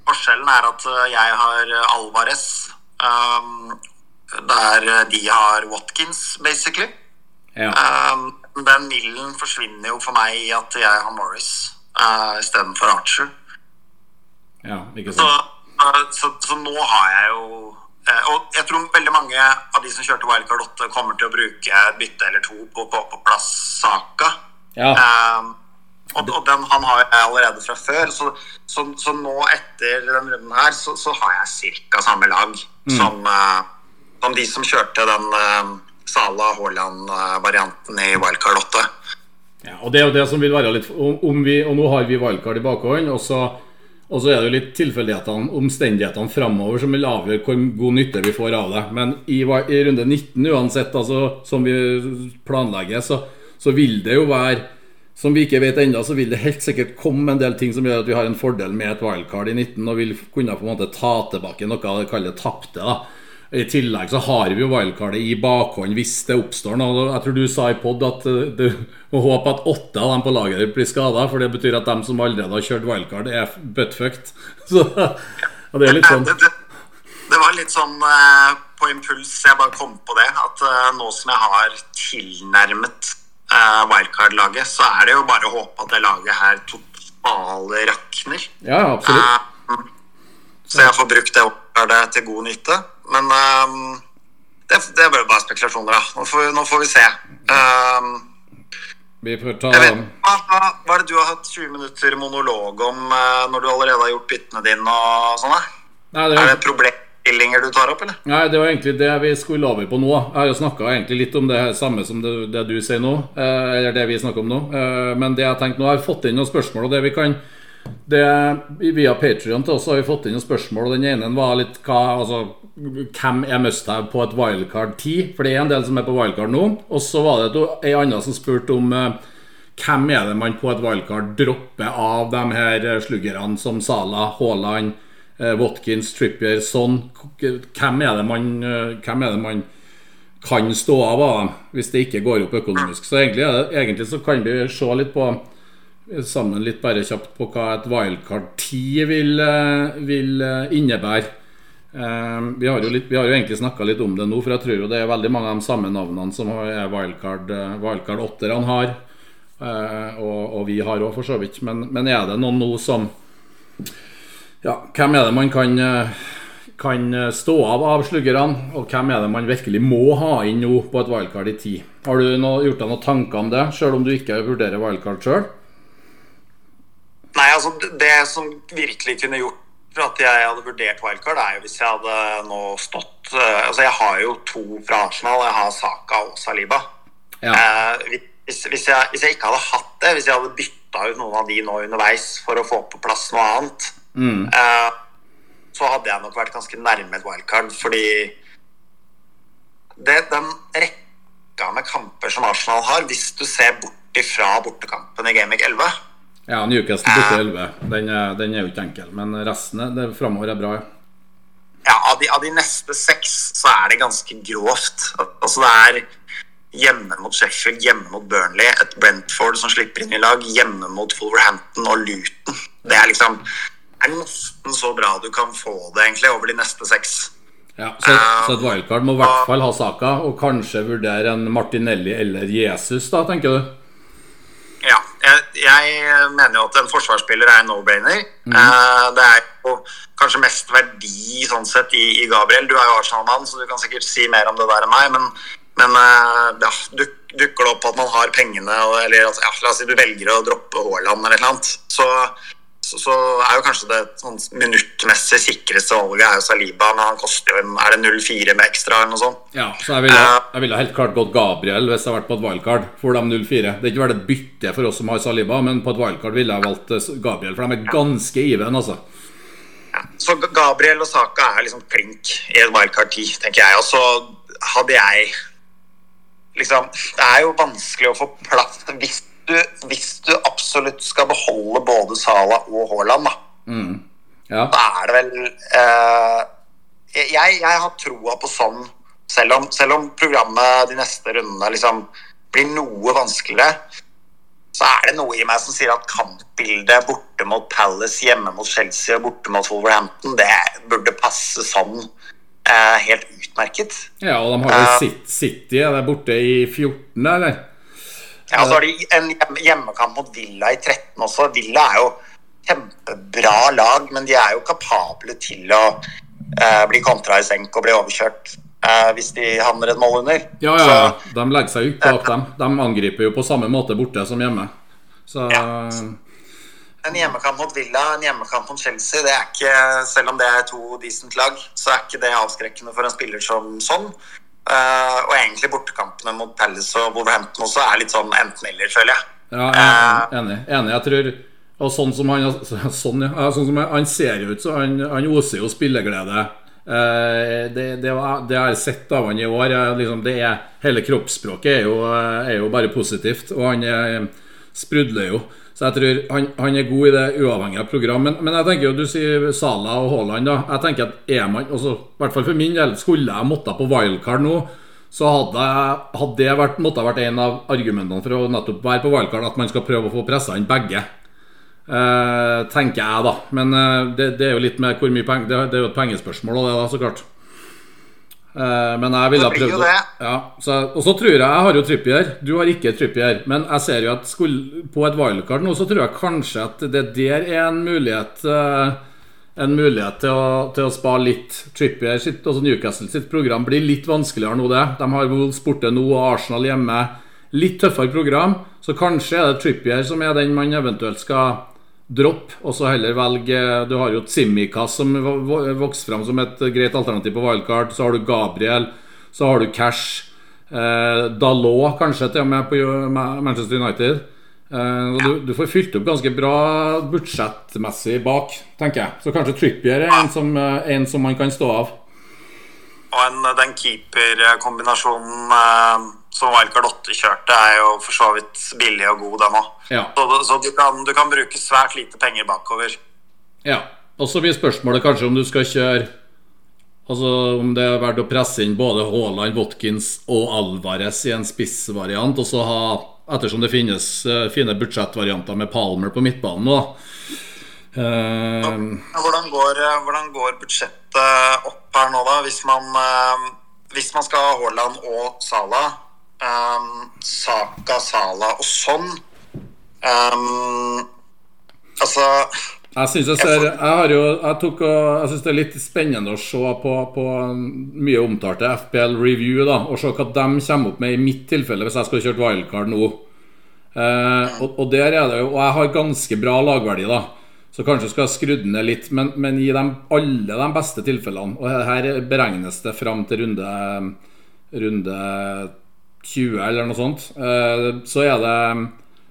Forskjellen er at jeg har Alvarez, um, der de har Watkins, basically. Ja. den millen forsvinner jo for meg i at jeg har Morris uh, istedenfor Archer. Ja, ikke sant. Så, så, så, nå har jeg jo eh, Og jeg tror veldig mange av de som kjørte Wildcard 8, kommer til å bruke et bytte eller to på å få på plass Saka. Ja. Um, og, og, den han har jeg allerede fra før. Så, så, så nå etter den runden her, så, har jeg ca. samme lag mm. som, uh, som, de som kjørte den uh, Sala Haaland-varianten i Wildcard 8. Ja, og det er jo det som vil være litt om, om vi, Og nå har vi wildcard i bakhånd, og så, og så er det jo litt tilfeldighetene, omstendighetene framover, som vil avgjøre hvor god nytte vi får av det. Men i, i runde 19 uansett, altså, som vi planlegger, så, så vil det jo være som vi ikke vet ennå, så vil det helt sikkert komme en del ting som gjør at vi har en fordel med et wildcard i 19 og vil kunne på en måte ta tilbake noe av det kaller tapte. da i tillegg så har vi jo wildcardet i bakhånd hvis det oppstår noe. Jeg tror du sa i pod at eh, du må håpe at åtte av dem på laget blir skada, for det betyr at dem som allerede har kjørt wildcard, er buttfucked. [LAUGHS] Så det er litt sånn det, det, det, var litt sånn uh, på impuls jeg bare kom på det, at uh, nå som jeg har tilnærmet uh, wildcard-laget, så er det jo bare å håpe at det laget her totale rakner. Ja, absolutt. så jeg får brukt det wildcardet til god nytte. Men um, det, det er bare spekulasjoner, da. Nå får, nå får vi se. Um, vi får ta vet, hva, hva, er det du har hatt 20 minutter monolog om uh, når du allerede har gjort byttene dine og sånn? Er det problemstillinger du tar opp, eller? Nei, det var egentlig det vi skulle over på nå. Jeg har jo snakka litt om det samme som det, det du sier nå. Uh, eller det vi snakker om nå. Uh, men det jeg tenkte nå, jeg har fått inn noen spørsmål, og det vi kan det, via Patrion til oss har vi fått inn noen spørsmål, og den ene var litt hva altså, hvem er must-have på et wildcard 10? For det er en del som er på wildcard nå. Og så var det ei anna som spurte om eh, hvem er det man på et wildcard dropper av de her eh, sluggerne som Sala, Haaland, eh, Watkins, Trippier, sånn. Hvem er det man, eh, hvem er det man kan stå av av hvis det ikke går opp økonomisk? Så egentlig, egentlig så kan vi se litt på sammen litt bare kjapt på hva et wildcard 10 vil, eh, vil innebære. Vi, har litt, vi, har jo egentlig snakka litt om det nå, for jeg tror jo det er veldig mange av de samme navnene som er wildcard, wildcard 8-erne har. Og, og, vi har òg, for så vidt. Men, men, er det noen nå som Ja, hvem er det man kan, kan stå av av sluggerne? Og hvem er det man virkelig må ha inn nå på et wildcard i 10? Har du no, gjort deg noen tanker om det, sjøl om du ikke vurderer wildcard sjøl? Nei, altså det som virkelig kunne gjort at jeg hadde vurdert wildcard, er jo hvis jeg hadde nå stått uh, Altså, jeg har jo to fra Arsenal. Jeg har Saka og Saliba. Ja. Eh, hvis, hvis, jeg, hvis, jeg, ikke hadde hatt det, hvis jeg hadde bytta ut noen av de nå underveis for å få på plass noe annet, mm. uh, så hadde jeg nok vært ganske nærme et wildcard, fordi det, den rekka med kamper som Arsenal har, hvis du ser bort ifra bortekampen i Gamic 11 ja, Newcastle borte 11. Den er, den er jo ikke enkel, men resten det, framover er bra. Ja, ja av, de, av, de, neste seks så er det ganske grovt. Altså det er hjemme mot Sheffield, hjemme mot Burnley, et Brentford som slipper inn i lag, hjemme mot Wolverhampton og Luton. Det er liksom er nesten så bra du kan få det egentlig over de neste seks. Ja, så, så et wildcard må i hvert fall ha saka, og kanskje vurdere en Martinelli eller Jesus, da, tenker du? Ja. Jeg, jeg, mener jo at en forsvarsspiller er en no-brainer. Mm. Det er jo kanskje mest verdi sånn sett i, i Gabriel. Du er jo Arsenal-mann, så du kan sikkert si mer om det der enn meg. Men, men uh, ja, duk, dukker det opp at man har pengene, eller at ja, la oss si du velger å droppe Haaland eller noe annet, så så, så, er jo kanskje det sånn minuttmessig sikreste valget er jo Saliba, men han koster jo er det 0-4 med ekstra eller noe sånt. Ja, så jeg ville, uh, jeg ville helt klart gått Gabriel hvis jeg hadde vært på et wildcard for de 0-4. Det er ikke vært et bytte for oss som har Saliba, men på et wildcard ville jeg valgt eh, Gabriel, for de er ganske even, altså. Ja, så Gabriel og Saka er liksom klink i et wildcard 10, tenker jeg. Og så hadde jeg liksom Det er jo vanskelig å få plass hvis du, hvis du absolutt skal beholde både Sala og Haaland, da, mm. ja. da er det vel eh, jeg, jeg, har troa på sånn, selv om, selv om, programmet de neste rundene liksom blir noe vanskeligere, så er det noe i meg som sier at kampbildet borte mot Palace, hjemme mot Chelsea og borte mot Wolverhampton, det burde passe sånn eh, helt utmerket. Ja, og de har jo uh, City er det borte i 14., eller? Ja, så har de en hjemmekamp mot Villa i 13 også. Villa er jo kjempebra lag, men de er jo kapable til å uh, bli kontra i senk og bli overkjørt uh, hvis de havner et mål under. Ja, ja, ja. de legger seg jo ikke bak dem. De angriper jo på samme måte borte som hjemme. Så ja. En hjemmekamp mot Villa, en hjemmekamp mot Chelsea, det er ikke, selv om det er to decent lag, så er ikke det avskrekkende for en spiller som sånn. Uh, og egentlig bortekampene mot Palace og Wolverhampton også er litt sånn enten-eller, føler jeg. Ja, er enig. enig. Jeg tror og sånn som han [LAUGHS] sånn, ja. sånn som han ser ut, så han, han oser jo spilleglede. Eh, det, det, det har jeg sett av han i år. Liksom, det er, hele kroppsspråket er jo, er jo, bare positivt. Og han er, sprudler jo. Så jeg tror han, han, er god i det uavhengige program. Men, men, jeg tenker jo, du sier Sala og Haaland. da Jeg tenker at er man, også, i hvert fall for min del, skulle jeg måtte på wildcard nå så hadde, hadde det vært, måtte vært en av argumentene for å nettopp være på wildcard at man skal prøve å få pressa inn begge. Uh, tenker jeg, da. Men uh, det, det, er jo litt med hvor mye penger det, det, er jo et pengespørsmål, og det, da, så klart. Uh, men jeg ville ha prøvd det. Ja, så, og så tror jeg Jeg har jo Trippier. Du har ikke Trippier. Men jeg ser jo at skulle, på et wildcard nå, så tror jeg kanskje at det der er en mulighet En mulighet til å, til å spa litt. Trippier sitt, altså Newcastle sitt program blir litt vanskeligere nå, det. De har Wolves borte nå og Arsenal hjemme. Litt tøffere program. Så kanskje er det Trippier som er den man eventuelt skal dropp, og så heller velge Du har jo Tsimikas som vokste fram som et greit alternativ på wildcard. Så har du Gabriel, så har du Cash. Eh, Dalot kanskje til og med på Manchester United. Eh, du, du, får fylt opp ganske bra budsjettmessig bak, tenker jeg. Så kanskje Trippier er en som, eh, en som man kan stå av. Og en, den keeperkombinasjonen eh som Wildcard 8 kjørte, er jo for så vidt billig og god, den òg. Ja. Så, så du, kan, du, kan, bruke svært lite penger bakover. Ja. Og så blir spørsmålet kanskje om du skal kjøre Altså om det er verdt å presse inn både Haaland, Watkins og Alvarez i en spissvariant, og så ha Ettersom det finnes uh, fine budsjettvarianter med Palmer på midtbanen nå, uh, hvordan, går, eh, hvordan går budsjettet opp her nå, da? Hvis man, hvis man skal ha Haaland og Salah um, Saka, Sala og sånn. Um, altså jeg synes jeg, ser, jeg, har jo, jeg, tok, jeg synes det er litt spennende å se på, på mye omtalte FPL Review. da, Og se hva de kommer opp med i mitt tilfelle, hvis jeg skulle kjørt wildcard nå. Eh, og, og, der er det jo, og jeg har ganske bra lagverdi, da. Så kanskje skal jeg skrudd ned litt. Men, men i de, alle de beste tilfellene, og her beregnes det fram til runde, runde 20 eller noe sånt, eh, så er det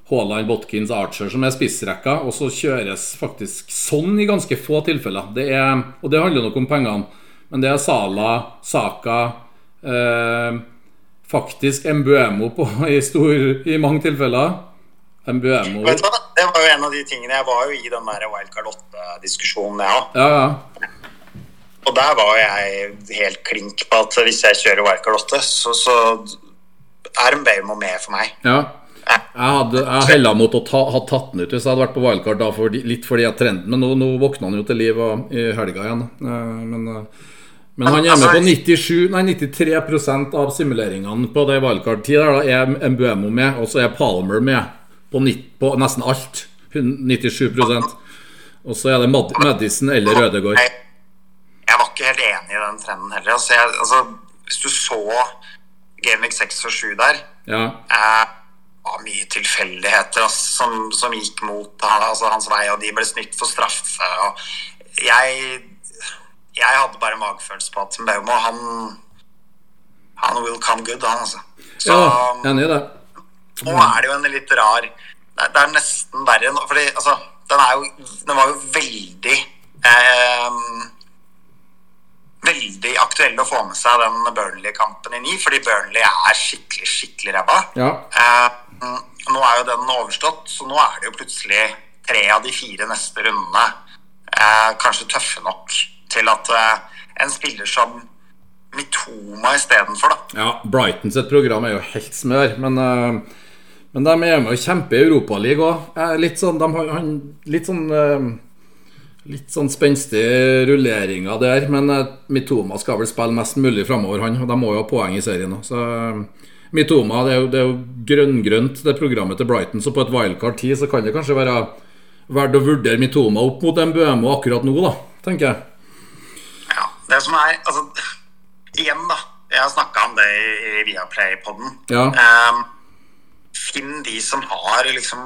Haaland, Botkins, Archer som er spissrekka, og så kjøres faktisk sånn i ganske få tilfeller. Det er, og det handler nok om pengene, men det er Sala, Saka eh, Faktisk Mbuemo på, [LAUGHS] i, stor, i mange tilfeller. Mbuemo Vet du hva? Det var jo en av de tingene Jeg var jo i den der Wildcard 8-diskusjonen, jeg ja. ja, ja. Og der var jeg helt klink på at hvis jeg kjører Wildcard 8, så, så er Mbeumo med for meg. Ja. Jeg hadde jeg hella mot å ta, ha tatt den ut hvis jeg hadde vært på wildcard da, for, litt fordi jeg trente Men nå, nå våkna han jo til liv i helga igjen. Eh, men, eh, men han er med på 97, nei, 93% av simuleringene på det wildcard-tid. Der er Mbuemo med, og så er Palmer med på, på nesten alt. 97% Og så er det Mad Madison eller Rødegård. Jeg, jeg var ikke helt enig i den trenden heller. Altså, jeg, altså, hvis du så Gameweek 6 og 7 der ja. eh, var mye tilfeldigheter altså, som, som, gikk mot altså, hans vei, og de ble snytt for straffe. jeg, jeg hadde bare magefølelse på at Baumo han han will come good, han, altså. Så, ja, enig i det. Nå er det jo en litt rar Det er nesten verre Fordi altså, den, er jo, den var jo veldig eh, veldig aktuelle å få med seg den Burnley-kampen i ni, fordi Burnley er skikkelig, skikkelig ræva. Ja. Eh, nå er jo den overstått, så nå er det jo plutselig tre av de fire neste rundene eh, kanskje tøffe nok til at eh, en spiller som Mitoma istedenfor, da. Ja, Brighton sitt program er jo helt smør, men uh, men de er med å kjempe i Europaligaen òg. Eh, litt sånn, de har, han, litt sånn uh, Litt sånn spenstig rulleringer der, men uh, Mitoma skal vel spille mest mulig framover, han. Og de må jo ha poeng i serien òg. Så uh, Mitoma, det er jo, det jo grønn-grønt, det programmet til Brighton. Så på et wildcard 10 så kan det kanskje være verdt å vurdere Mitoma opp mot Mbuemo akkurat nå, da, tenker jeg. Ja, det som er Altså, igjen, da. Jeg har snakka om det i Viaplay-poden. Ja. Um, finn de som har liksom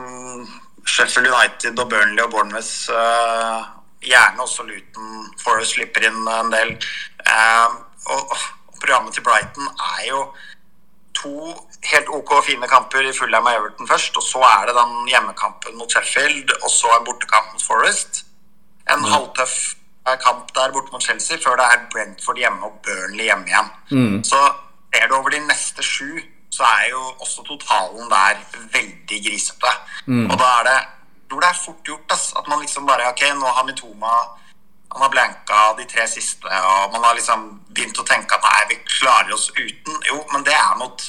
Sheffield United og Burnley og Bournemouth uh, Gjerne også Luton Forest slipper inn en del. Uh, og, og, programmet til Brighton er jo to helt OK fine kamper i Fulham og Everton først. Og så er det den hjemmekampen mot Sheffield, og så en bortekamp mot Forest. En mm. halvtøff kamp der borte mot Chelsea før det er Brentford hjemme og Burnley hjemme igjen. Mm. Så ser du over de neste sju, så er jo også totalen der veldig grisete. Mm. Og da er det tror det er fort gjort ass, at man liksom bare Ok, nå har Mitoma han har blanka de tre siste, og man har liksom begynt å tenke at nei, vi klarer oss uten. Jo, men det er, mot,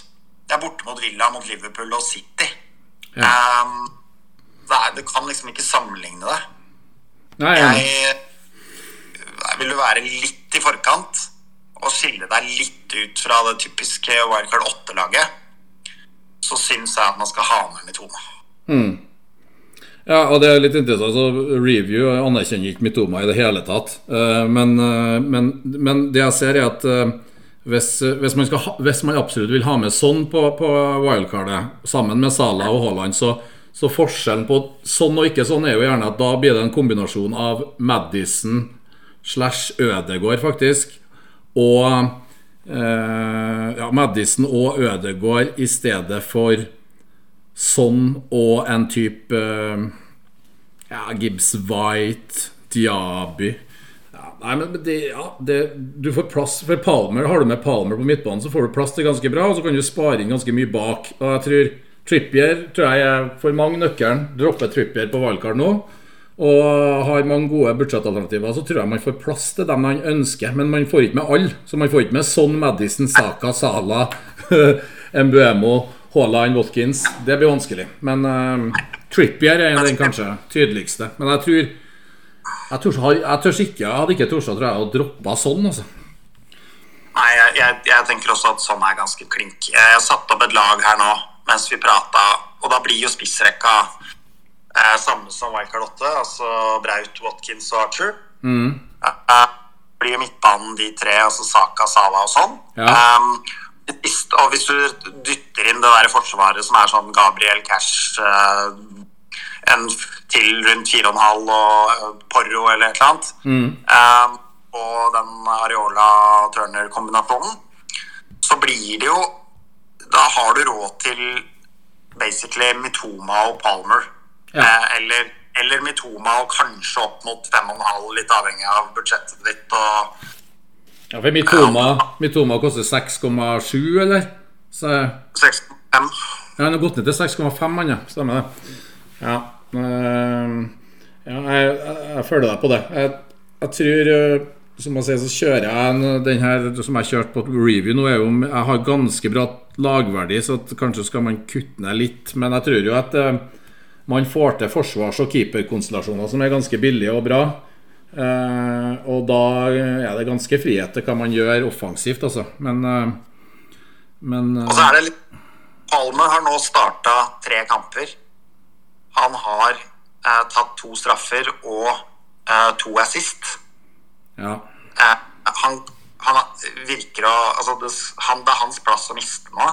det er borte mot Villa, mot Liverpool og City. Ja. Um, det, er, du kan liksom ikke sammenligne det. Nei, ja. jeg, jeg vil jo være litt i forkant og skille deg litt ut fra det typiske Wildcard 8-laget, så syns jeg at man skal ha med Mitoma. Mm. Ja, og det er litt interessant. Så review anerkjenner ikke Mitoma i det hele tatt. Eh, men, eh, men, men det jeg ser, er at eh, hvis, hvis, man ha, hvis, man absolutt vil ha med sånn på, på wildcardet, sammen med Salah og Haaland, så, så, forskjellen på sånn og ikke sånn er jo gjerne at da blir det en kombinasjon av Madison slash Ødegård, faktisk, og eh, ja, Madison og Ødegård i stedet for Sånn og en type ja, Gibbs White, Diaby ja, Nei, men det, ja, det, Du får plass for Palmer. Har du med Palmer på midtbanen, så får du plass til ganske bra, og så kan du spare inn ganske mye bak. Og jeg tror Trippier tror jeg er for mange nøkkelen. Dropper Trippier på valgkart nå. Og har man gode budsjettalternativer, så tror jeg man får plass til dem man ønsker. Men man får ikke med alle. Så man får ikke med sånn Madison, Saka, Sala, [LAUGHS] Mbuemo Haaland, Watkins Det blir vanskelig. Men uh, Trippier er den kanskje tydeligste. Men jeg tror Jeg, tør, jeg, tør ikke, jeg hadde ikke tort tror jeg, å droppe sånn, altså. Nei, jeg, jeg, tenker også at sånn er ganske klink. Jeg har satt opp et lag her nå mens vi prata, og da blir jo spissrekka eh, samme som Wildcard 8, altså Braut, Watkins og Archer. Mm. Eh, blir jo midtbanen de tre, altså Saka, Sala og sånn. Ja. Um, og hvis du dytter inn det der forsvaret som er sånn Gabriel Cash uh, en til rundt 4,5 og uh, Porro eller et eller annet, mm. um, og den Areola-Turner-kombinasjonen, så blir det jo Da har du råd til basically Mitoma og Palmer. Ja. Eh, eller, eller Mitoma og kanskje opp mot 5,5, litt avhengig av budsjettet ditt. og ja, for Mitoma, Mitoma koster 6,7, eller? 6,5. Ja, han har gått ned til 6,5, han, ja. Stemmer det. Ja, uh, ja jeg, jeg, føler deg på det. Jeg, jeg tror uh, Som jeg sier, så kjører jeg den her som jeg kjørte på review nå, er jo Jeg har ganske bra lagverdi, så kanskje skal man kutte ned litt. Men jeg tror jo at uh, man får til forsvars- og keeperkonstellasjoner som er ganske billige og bra. Uh, og da er det ganske frihet til hva man gjør offensivt, altså. Men, uh, men uh, Og så er det litt Palmer har nå starta tre kamper. Han har tatt to straffer og to assist. Ja. han, han, virker å altså det, han, det, er hans plass å miste nå.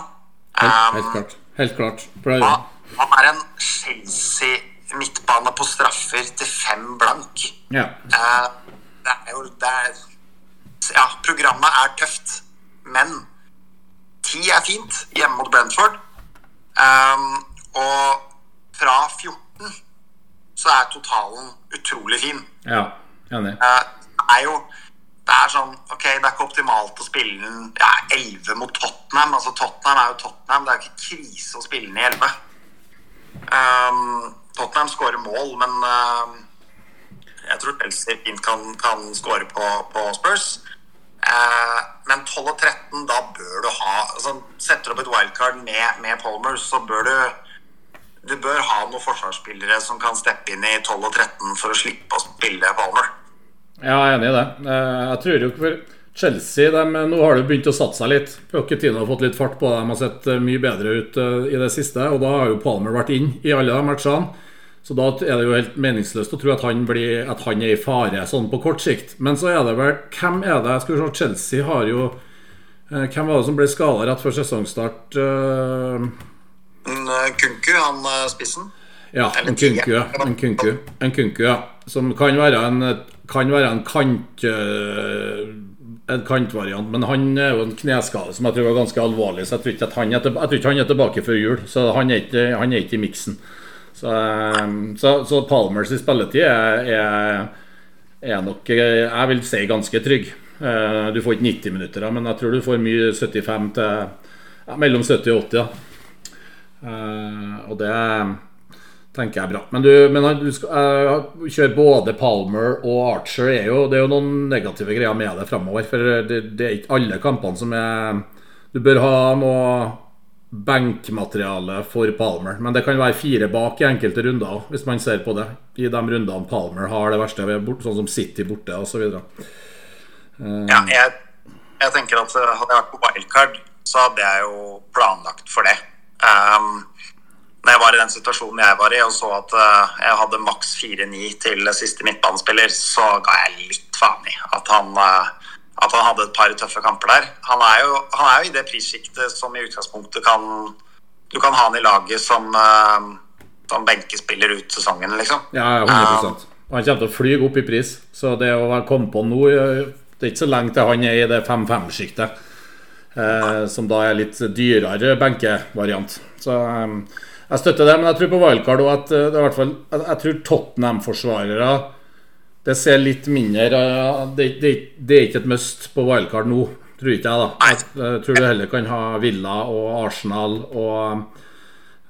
Helt, helt klart. Helt klart. Han, han er en Chelsea midtbane på straffer til fem blank. Ja. Eh, det er jo det er, Ja, programmet er tøft, men ti er fint hjemme mot Brentford. Um, og fra 14 så er totalen utrolig fin. Ja, enig. Uh, det er jo det er sånn Ok, det er ikke optimalt å spille den ja, 11 mot Tottenham. Altså Tottenham er jo Tottenham. Det er jo ikke krise å spille den i 11. Um, Tottenham skårer mål, men uh, jeg tror Chelsea fint kan, kan skåre på, på, Spurs. Uh, men 12 og 13, da bør du ha altså, Setter du opp et wildcard med, med Palmer, så bør du du bør ha noen forsvarsspillere som kan steppe inn i 12 og 13 for å slippe å spille Palmer. Ja, jeg er enig i det. Eh, jeg tror jo for Chelsea de, Nå har det begynt å satse seg litt. Pochettino har fått litt fart på det. De har sett mye bedre ut i det siste. Og da har jo Palmer vært inn i alle de matchene. Så da er det jo helt meningsløst å tro at han, blir, at han er i fare sånn på kort sikt. Men så er det vel Hvem er det? Skal vi se, Chelsea har jo eh, Hvem var det som ble skada rett før sesongstart? Uh... Kunku, han spissen? Ja, en kunku. En kunku, en kunku, ja. Som kan være en, kan være en kant, en kantvariant. Men han er jo en kneskade som jeg tror var ganske alvorlig, så jeg tror ikke han er tilbake før jul. Så han er ikke, han er ikke i miksen. Så, så, så Palmers spilletid er, er, nok, jeg vil si, ganske trygg. Du får ikke 90 minutter, men jeg tror du får mye 75 til ja, mellom 70 og 80. Ja. Og det tenker jeg bra. Men du, men du skal uh, kjøre både Palmer og Archer. Er jo, det er jo noen negative greier med det framover. For det, det, er ikke alle kampene som er Du bør ha noe benkmateriale for Palmer. Men det kan være fire bak i enkelte runder hvis man ser på det. I de rundene Palmer har det verste, sånn som City borte osv. Uh, ja, jeg, jeg tenker at hadde jeg vært på wildcard, så hadde jeg jo planlagt for det. Um, når jeg var i den situasjonen jeg var i og så at uh, jeg hadde maks 4-9 til siste midtbanespiller, så ga jeg litt faen i at han, uh, at han hadde et par tøffe kamper der. Han er jo, han er jo i det prissjiktet som i utgangspunktet kan Du kan ha han i laget som, uh, som benkespiller ut sesongen, liksom. Ja, 100% Han kommer til å fly opp i pris, så det å komme på nå Det er ikke så lenge til han er i det 5-5-sjiktet. som da er litt dyrere benkevariant. Så um, jeg støtter det, men jeg tror på wildcard òg at eh, det er hvert fall Jeg tror Tottenham-forsvarere Det ser litt mindre det, det, det, er ikke et must på wildcard nå, tror ikke jeg, da. Jeg tror du heller kan ha Villa og Arsenal og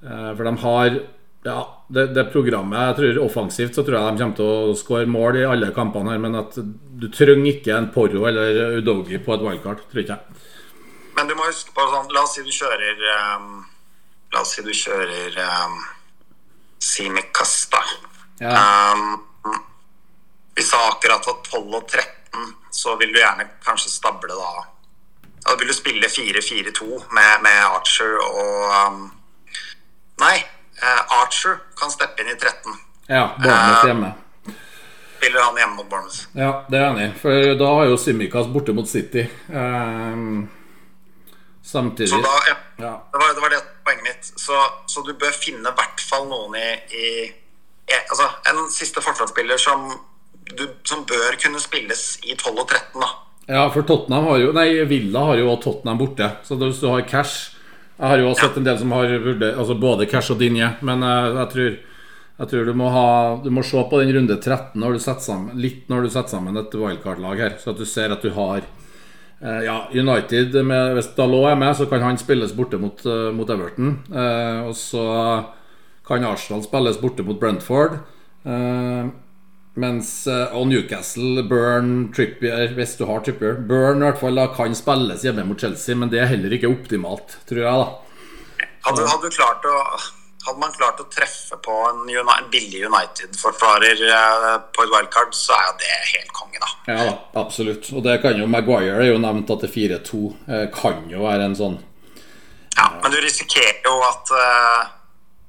eh, For de har ja, det, det, programmet jeg tror Offensivt så tror jeg de kommer til å skåre mål i alle kampene her, men at du trenger ikke en Porro eller Udogi på et wildcard, tror ikke jeg. Men du må huske på sånn La oss si du kjører um La oss si du kjører um, Simi Casta. Ja. Um, hvis akkurat har 12 og 13, så vil du gjerne kanskje stable da Da vil du spille 4-4-2 med, med, Archer og um, Nei, uh, Archer kan steppe inn i 13. Ja, Bournemouth uh, hjemme. Spiller han hjemme mot Bournemouth. Ja, det er jeg enig i. For da har jo Simikas borte mot City. Um, samtidig Så da, ja, ja. Det, var, det var det poenget mitt. Så, så du bør finne i hvert fall noen i, i, i Altså en siste forsvarsspiller som, som bør kunne spilles i 12 og 13, da. Ja, for Tottenham har jo Nei, Villa har jo Tottenham borte. Så hvis du har cash Jeg har jo også sett en del som har vurdert altså både cash og Dinje, men jeg, jeg, tror jeg tror du må, ha, du må se på den runde 13 når du sammen, litt når du setter sammen et wildcard-lag her, så at du ser at du har Eh, ja, United med, Hvis Dalot er med, så kan han spilles borte mot, uh, mot Everton. Uh, og så kan Arsenal spilles borte mot Brentford. Uh, mens, og Newcastle, Burn, Trippier Hvis du har Trippier Burn i hvert fall da, kan spilles hjemme mot Chelsea, men det er heller ikke optimalt, tror jeg. da Hadde, hadde du klart å hadde man klart å treffe på en, United, billig United-forklarer eh, på et wildcard, så er jo det helt konge, da. Ja da, absolutt. Og det kan jo Maguire er jo nevnt at det 4-2 eh, kan jo være en sånn Ja, men du risikerer jo at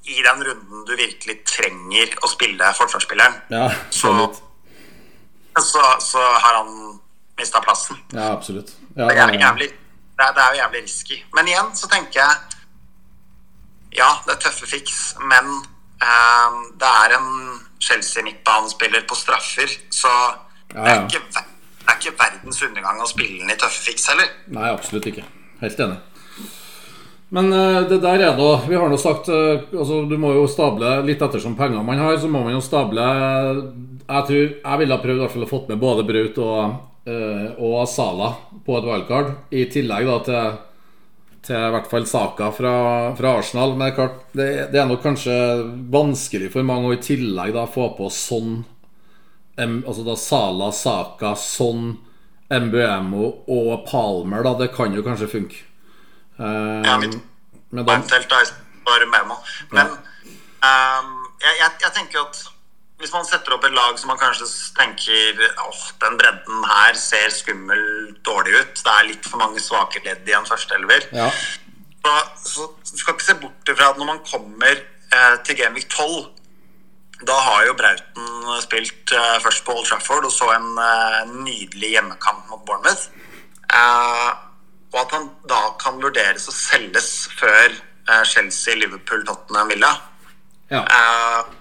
i den runden du virkelig trenger å spille forsvarsspilleren, ja, så, så, så, har han mista plassen. Ja, absolutt. Ja, det, er jævlig, det, er, det er jo jævlig risky. Men igjen så tenker jeg ja, det er tøffe fiks, men eh, det er en Chelsea-midtbanespiller på straffer, så. Det, er ikke, det, er ikke, verdens undergang å spille den i tøffe fiks heller. Nei, absolutt ikke. Helt enig. Men uh, det der er da Vi har nå sagt uh, altså, Du må jo stable litt ettersom penger man har, så må man jo stable Jeg tror jeg ville ha prøvd i hvert fall å fått med både Braut og, og Sala på et wildcard, i tillegg da til til i hvert fall saka fra, fra Arsenal. Men det er, klart, det, det, er nok kanskje vanskelig for mange å i tillegg da få på sånn Altså da Sala, Saka, sånn, MBMO og Palmer, da. Det kan jo kanskje funke. Um, ja, mitt men da, bare med meg. Men um, jeg, jeg, jeg tenker at hvis man setter opp et lag som man kanskje tenker åh, den bredden her ser skummel dårlig ut, det er litt for mange svake ledd i en førsteelver, ja. så, så du skal ikke se bort ifra at når man kommer eh, til Gamevik 12 da har jo Brauten spilt eh, først på Old Trafford og så en eh, nydelig hjemmekamp mot Bournemouth. Eh, og at han da kan vurderes å selges før eh, Chelsea, Liverpool, Tottenham, Villa. Ja. Eh,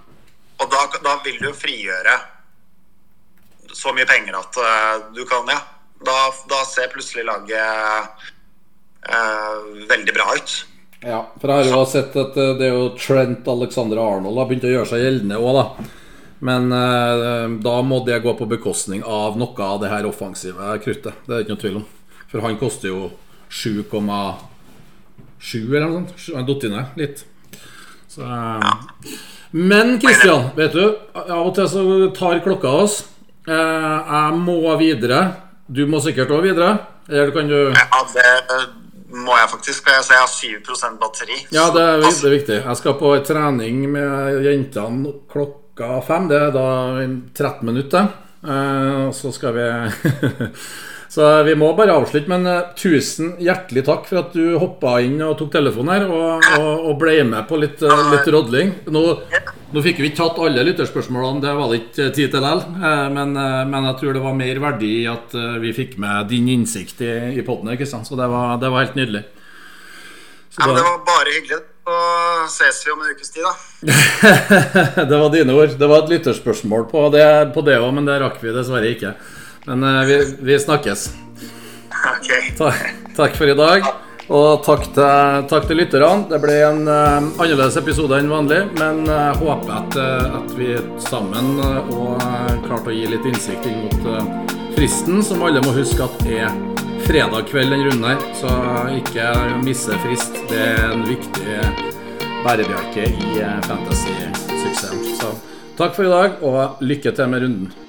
og da, da, vil du frigjøre så mye penger at uh, du kan ja, Da, da ser plutselig laget uh, veldig bra ut. Ja, for jeg har jo sett at det er jo Trent Alexander Arnold har begynt å gjøre seg gjeldende òg, da. Men uh, da må det gå på bekostning av noe av det her offensive kruttet. Det er det ikke noe tvil om. For han koster jo 7,7 eller noe sånt. Han har datt ned litt. Så, uh, men Kristian, vet du, av og til så tar klokka oss. jeg må videre. Du må sikkert òg videre? Eller kan du Ja, det må jeg faktisk. Jeg har 7 batteri. Ja, det er, det er, viktig. Jeg skal på trening med jentene klokka fem. Det er da 13 minutter. Eh, så skal vi [LAUGHS] Så vi må bare avslutte. Men uh, tusen hjertelig takk for at du hoppa inn og tok telefonen her og, og, og ble med på litt, uh, litt rodling. Nå, nå, fikk vi ikke tatt alle lytterspørsmålene, det var det ikke tid til likevel. Uh, men, men, jeg tror det var mer verdi i at vi fikk med din innsikt i, i poden. Så det var, det var, helt nydelig. Ja, men Det var bare hyggelig. Så ses vi om en ukes tid, da. [LAUGHS] det var dine ord. Det var et lytterspørsmål på det òg, men det rakk vi dessverre ikke. Men uh, vi, vi, snakkes. Okay. Takk, takk for i dag. Og takk til, takk til lytterne. Det ble en uh, annerledes episode enn vanlig, men jeg uh, håper at, uh, at, vi sammen og klarte å gi litt innsikt inn mot fristen, som alle må huske at er fredag kveld den runden her. Så ikke misse frist. Det er en viktig bærebjelke i fantasy-suksessen. Så takk for i dag, og lykke til med runden.